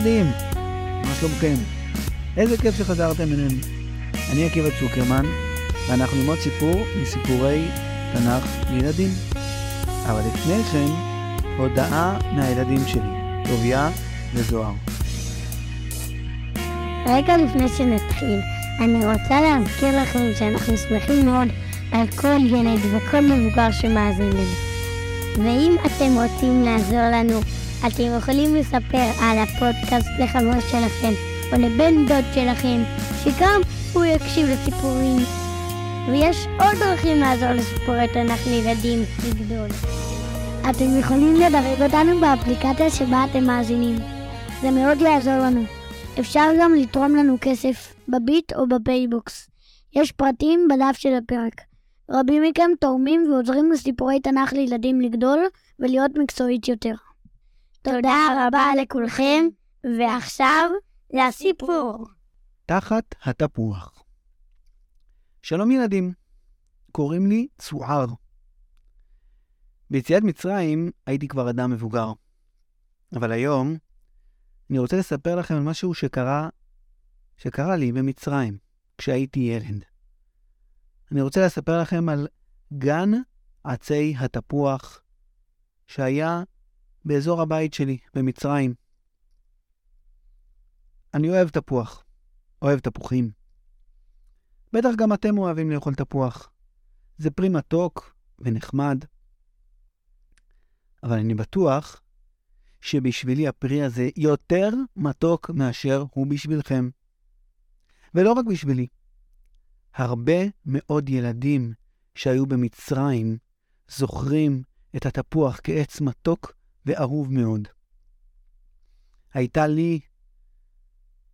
ילדים, מה שלומכם? איזה כיף שחזרתם אלינו. אני עקיבא צוקרמן, ואנחנו ללמוד סיפור מסיפורי תנ"ך לילדים. אבל לפני כן, הודעה מהילדים שלי, טוביה וזוהר. רגע לפני שנתחיל, אני רוצה להזכיר לכם שאנחנו שמחים מאוד על כל ילד וכל מבוגר שמאזין לנו. ואם אתם רוצים לעזור לנו, אתם יכולים לספר על הפודקאסט לחבר שלכם או לבן דוד שלכם, שגם הוא יקשיב לסיפורים. ויש עוד דרכים לעזור לסיפורי תנ"ך לילדים לגדול. אתם יכולים לדרג אותנו באפליקציה שבה אתם מאזינים. זה מאוד יעזור לנו. אפשר גם לתרום לנו כסף בביט או בפייבוקס. יש פרטים בדף של הפרק. רבים מכם תורמים ועוזרים לסיפורי תנ"ך לילדים לגדול ולהיות מקצועית יותר. תודה רבה לכולכם, ועכשיו לסיפור. תחת התפוח. שלום ילדים, קוראים לי צוער. ביציאת מצרים הייתי כבר אדם מבוגר, אבל היום אני רוצה לספר לכם על משהו שקרה, שקרה לי במצרים, כשהייתי ילד. אני רוצה לספר לכם על גן עצי התפוח שהיה באזור הבית שלי, במצרים. אני אוהב תפוח, אוהב תפוחים. בטח גם אתם אוהבים לאכול תפוח. זה פרי מתוק ונחמד. אבל אני בטוח שבשבילי הפרי הזה יותר מתוק מאשר הוא בשבילכם. ולא רק בשבילי. הרבה מאוד ילדים שהיו במצרים זוכרים את התפוח כעץ מתוק ואהוב מאוד. הייתה לי,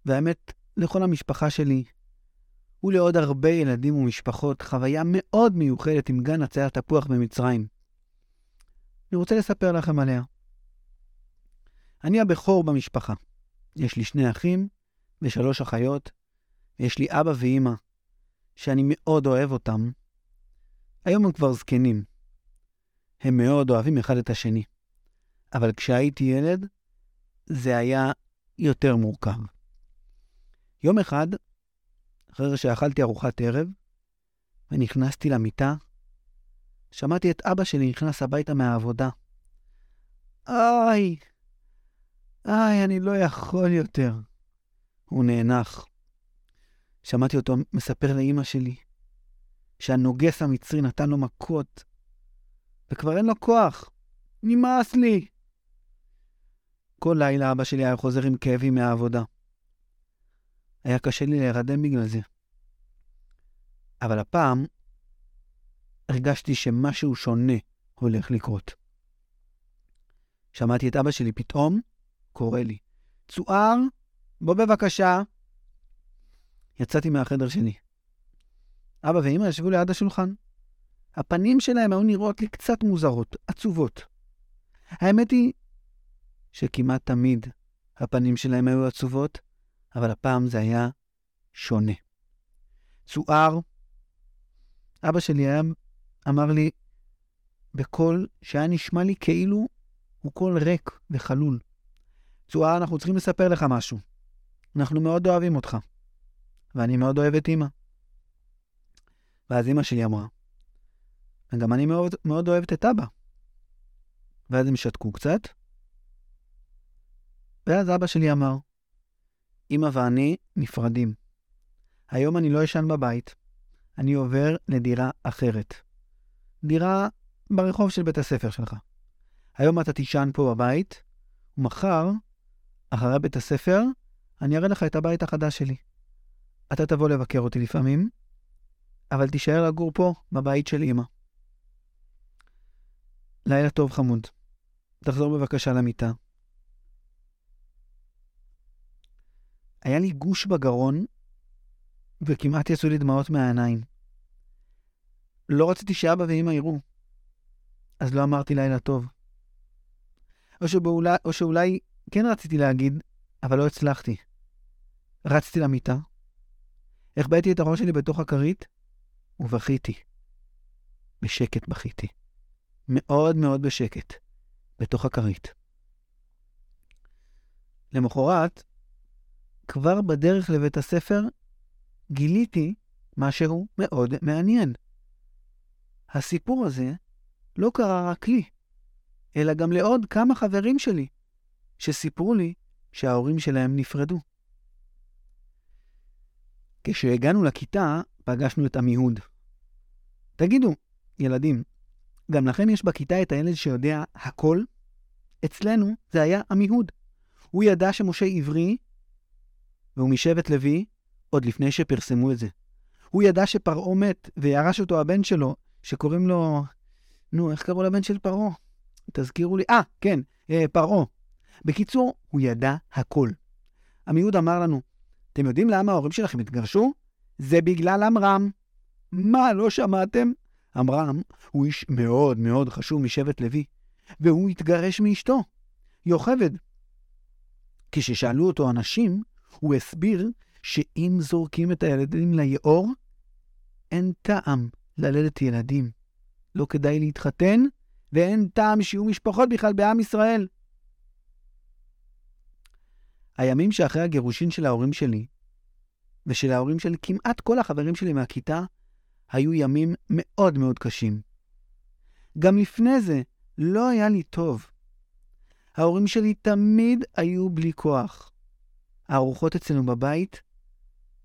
והאמת, לכל המשפחה שלי, ולעוד הרבה ילדים ומשפחות, חוויה מאוד מיוחדת עם גן עצי התפוח במצרים. אני רוצה לספר לכם עליה. אני הבכור במשפחה. יש לי שני אחים ושלוש אחיות, ויש לי אבא ואימא, שאני מאוד אוהב אותם. היום הם כבר זקנים. הם מאוד אוהבים אחד את השני. אבל כשהייתי ילד, זה היה יותר מורכב. יום אחד, אחרי שאכלתי ארוחת ערב, ונכנסתי למיטה, שמעתי את אבא שלי נכנס הביתה מהעבודה. איי, איי, אני לא יכול יותר. הוא נאנח. שמעתי אותו מספר לאימא שלי שהנוגס המצרי נתן לו מכות, וכבר אין לו כוח. נמאס לי. כל לילה אבא שלי היה חוזר עם כאבים מהעבודה. היה קשה לי להירדם בגלל זה. אבל הפעם הרגשתי שמשהו שונה הולך לקרות. שמעתי את אבא שלי פתאום קורא לי, צוער, בוא בבקשה. יצאתי מהחדר שלי. אבא ואמא ישבו ליד השולחן. הפנים שלהם היו נראות לי קצת מוזרות, עצובות. האמת היא שכמעט תמיד הפנים שלהם היו עצובות, אבל הפעם זה היה שונה. צוער, אבא שלי היה, אמר לי בקול שהיה נשמע לי כאילו הוא קול ריק וחלול. צוער, אנחנו צריכים לספר לך משהו. אנחנו מאוד אוהבים אותך, ואני מאוד אוהב את אמא. ואז אמא שלי אמרה, וגם אני מאוד, מאוד אוהבת את אבא. ואז הם שתקו קצת, ואז אבא שלי אמר, אמא ואני נפרדים. היום אני לא אשן בבית, אני עובר לדירה אחרת. דירה ברחוב של בית הספר שלך. היום אתה תישן פה בבית, ומחר, אחרי בית הספר, אני אראה לך את הבית החדש שלי. אתה תבוא לבקר אותי לפעמים, אבל תישאר לגור פה, בבית של אמא. לילה טוב, חמוד. תחזור בבקשה למיטה. היה לי גוש בגרון, וכמעט יצאו לי דמעות מהעיניים. לא רציתי שאבא ואמא יראו, אז לא אמרתי לילה טוב. או, שבאולי, או שאולי כן רציתי להגיד, אבל לא הצלחתי. רצתי למיטה, החבאתי את הראש שלי בתוך הכרית, ובכיתי. בשקט בכיתי. מאוד מאוד בשקט, בתוך הכרית. למחרת, כבר בדרך לבית הספר, גיליתי משהו מאוד מעניין. הסיפור הזה לא קרה רק לי, אלא גם לעוד כמה חברים שלי, שסיפרו לי שההורים שלהם נפרדו. כשהגענו לכיתה, פגשנו את עמיהוד. תגידו, ילדים, גם לכם יש בכיתה את הילד שיודע הכל? אצלנו זה היה עמיהוד. הוא ידע שמשה עברי, והוא משבט לוי, עוד לפני שפרסמו את זה. הוא ידע שפרעה מת, וירש אותו הבן שלו, שקוראים לו... נו, איך קראו לבן של פרעה? תזכירו לי. אה, כן, אה, פרעה. בקיצור, הוא ידע הכל. עמיהוד אמר לנו, אתם יודעים למה ההורים שלכם התגרשו? זה בגלל עמרם. מה, לא שמעתם? עמרם הוא איש מאוד מאוד חשוב משבט לוי, והוא התגרש מאשתו, יוכבד. כששאלו אותו אנשים, הוא הסביר שאם זורקים את הילדים ליאור, אין טעם ללדת ילדים. לא כדאי להתחתן, ואין טעם שיהיו משפחות בכלל בעם ישראל. הימים שאחרי הגירושין של ההורים שלי, ושל ההורים של כמעט כל החברים שלי מהכיתה, היו ימים מאוד מאוד קשים. גם לפני זה לא היה לי טוב. ההורים שלי תמיד היו בלי כוח. הארוחות אצלנו בבית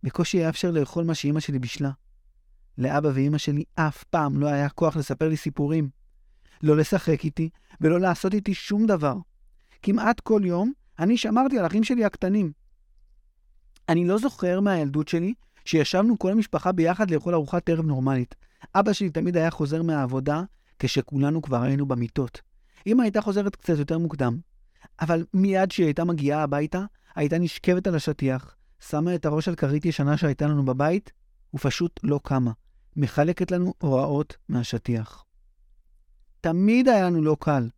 בקושי היה אפשר לאכול מה שאימא שלי בישלה. לאבא ואימא שלי אף פעם לא היה כוח לספר לי סיפורים. לא לשחק איתי ולא לעשות איתי שום דבר. כמעט כל יום אני שמרתי על אחים שלי הקטנים. אני לא זוכר מהילדות שלי שישבנו כל המשפחה ביחד לאכול ארוחת ערב נורמלית. אבא שלי תמיד היה חוזר מהעבודה כשכולנו כבר היינו במיטות. אמא הייתה חוזרת קצת יותר מוקדם, אבל מיד כשהיא הייתה מגיעה הביתה, הייתה נשכבת על השטיח, שמה את הראש על כרית ישנה שהייתה לנו בבית, ופשוט לא קמה, מחלקת לנו הוראות מהשטיח. תמיד היה לנו לא קל,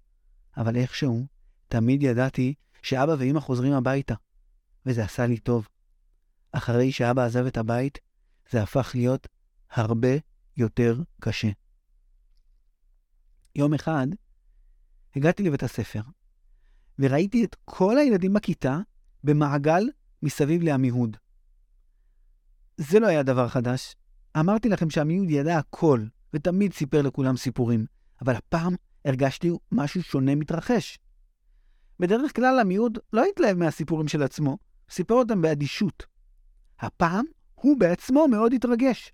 אבל איכשהו, תמיד ידעתי שאבא ואמא חוזרים הביתה, וזה עשה לי טוב. אחרי שאבא עזב את הבית, זה הפך להיות הרבה יותר קשה. יום אחד הגעתי לבית הספר, וראיתי את כל הילדים בכיתה במעגל מסביב לעמיהוד. זה לא היה דבר חדש. אמרתי לכם שעמיהוד ידע הכל, ותמיד סיפר לכולם סיפורים, אבל הפעם הרגשתי משהו שונה מתרחש. בדרך כלל עמיהוד לא התלהב מהסיפורים של עצמו, סיפר אותם באדישות. הפעם הוא בעצמו מאוד התרגש.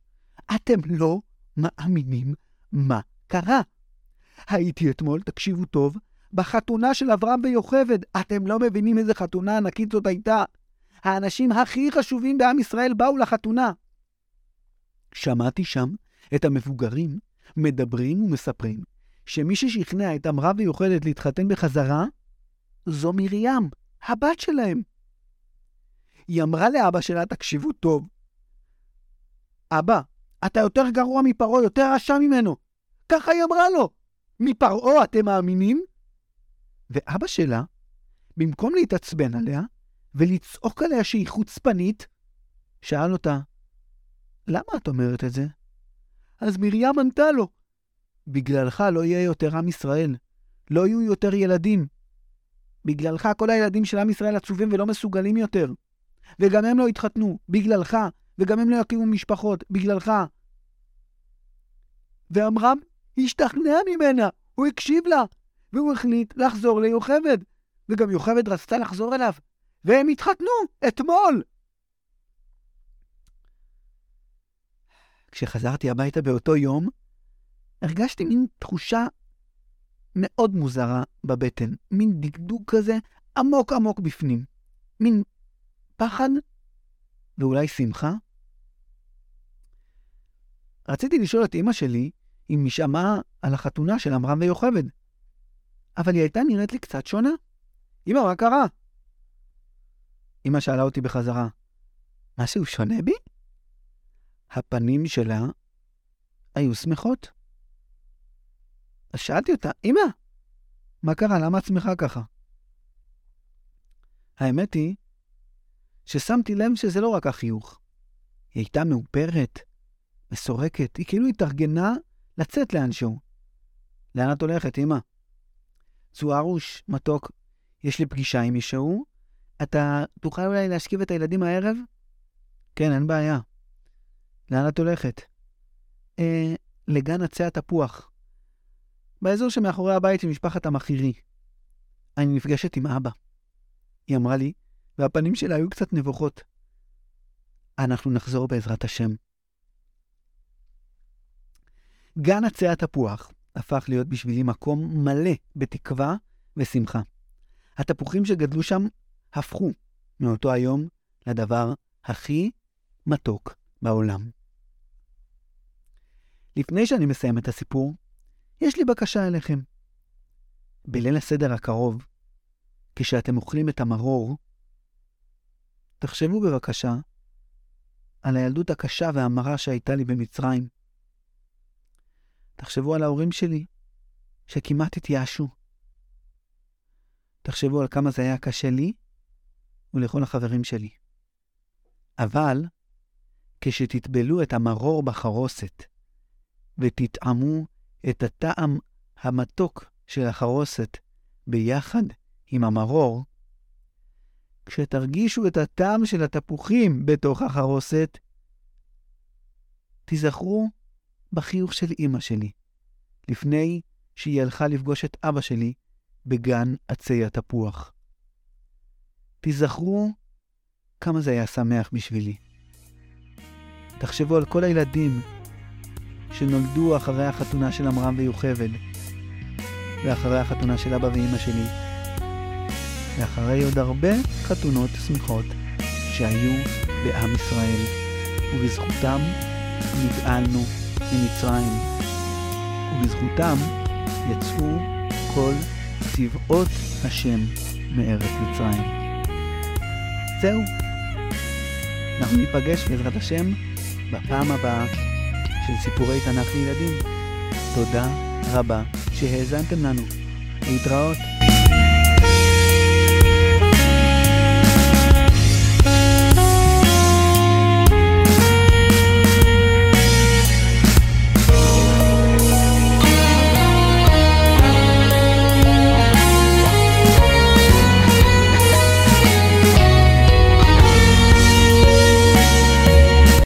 אתם לא מאמינים מה קרה. הייתי אתמול, תקשיבו טוב, בחתונה של אברהם ויוכבד. אתם לא מבינים איזה חתונה ענקית זאת הייתה. האנשים הכי חשובים בעם ישראל באו לחתונה. שמעתי שם את המבוגרים מדברים ומספרים שמי ששכנע את אמרה ויוכלת להתחתן בחזרה, זו מרים, הבת שלהם. היא אמרה לאבא שלה, תקשיבו טוב, אבא, אתה יותר גרוע מפרעה, יותר רשע ממנו. ככה היא אמרה לו. מפרעה אתם מאמינים? ואבא שלה, במקום להתעצבן עליה ולצעוק עליה שהיא חוצפנית, שאל אותה, למה את אומרת את זה? אז מרים ענתה לו, בגללך לא יהיה יותר עם ישראל, לא יהיו יותר ילדים. בגללך כל הילדים של עם ישראל עצובים ולא מסוגלים יותר. וגם הם לא יתחתנו, בגללך, וגם הם לא יקימו משפחות, בגללך. ועמרם השתכנע ממנה, הוא הקשיב לה, והוא החליט לחזור ליוכבד, וגם יוכבד רצתה לחזור אליו, והם התחתנו אתמול. כשחזרתי הביתה באותו יום, הרגשתי מין תחושה מאוד מוזרה בבטן, מין דקדוק כזה עמוק עמוק בפנים. מין פחד ואולי שמחה. רציתי לשאול את אמא שלי אם היא שמעה על החתונה של עמרם ויוכבד, אבל היא הייתה נראית לי קצת שונה. אמא, מה קרה? אמא שאלה אותי בחזרה, משהו שונה בי? הפנים שלה היו שמחות. אז שאלתי אותה, אמא, מה קרה? למה את שמחה ככה? האמת היא ששמתי לב שזה לא רק החיוך. היא הייתה מאופרת, מסורקת, היא כאילו התארגנה לצאת לאנשהו. לאן את הולכת, אמא? צוארוש, מתוק, יש לי פגישה עם מישהו, אתה תוכל אולי להשכיב את הילדים הערב? כן, אין בעיה. לאן את הולכת? אה, לגן עצי התפוח. באזור שמאחורי הבית של משפחת המחירי. אני נפגשת עם אבא. היא אמרה לי, והפנים שלה היו קצת נבוכות. אנחנו נחזור בעזרת השם. גן עצי התפוח הפך להיות בשבילי מקום מלא בתקווה ושמחה. התפוחים שגדלו שם הפכו מאותו היום לדבר הכי מתוק בעולם. לפני שאני מסיים את הסיפור, יש לי בקשה אליכם. בליל הסדר הקרוב, כשאתם אוכלים את המרור, תחשבו בבקשה על הילדות הקשה והמרה שהייתה לי במצרים. תחשבו על ההורים שלי, שכמעט התייאשו. תחשבו על כמה זה היה קשה לי ולכל החברים שלי. אבל כשתטבלו את המרור בחרוסת ותטעמו את הטעם המתוק של החרוסת ביחד עם המרור, כשתרגישו את הטעם של התפוחים בתוך החרוסת, תיזכרו בחיוך של אמא שלי, לפני שהיא הלכה לפגוש את אבא שלי בגן עצי התפוח. תיזכרו כמה זה היה שמח בשבילי. תחשבו על כל הילדים שנולדו אחרי החתונה של עמרם ויוכבד, ואחרי החתונה של אבא ואימא שלי, ואחרי עוד הרבה חתונות שמחות שהיו בעם ישראל, ובזכותם נגאלנו ממצרים, ובזכותם יצאו כל צבאות השם מארץ מצרים. זהו. אנחנו ניפגש בעזרת השם בפעם הבאה של סיפורי תנ"ך לילדים. תודה רבה שהאזנתם לנו. להתראות.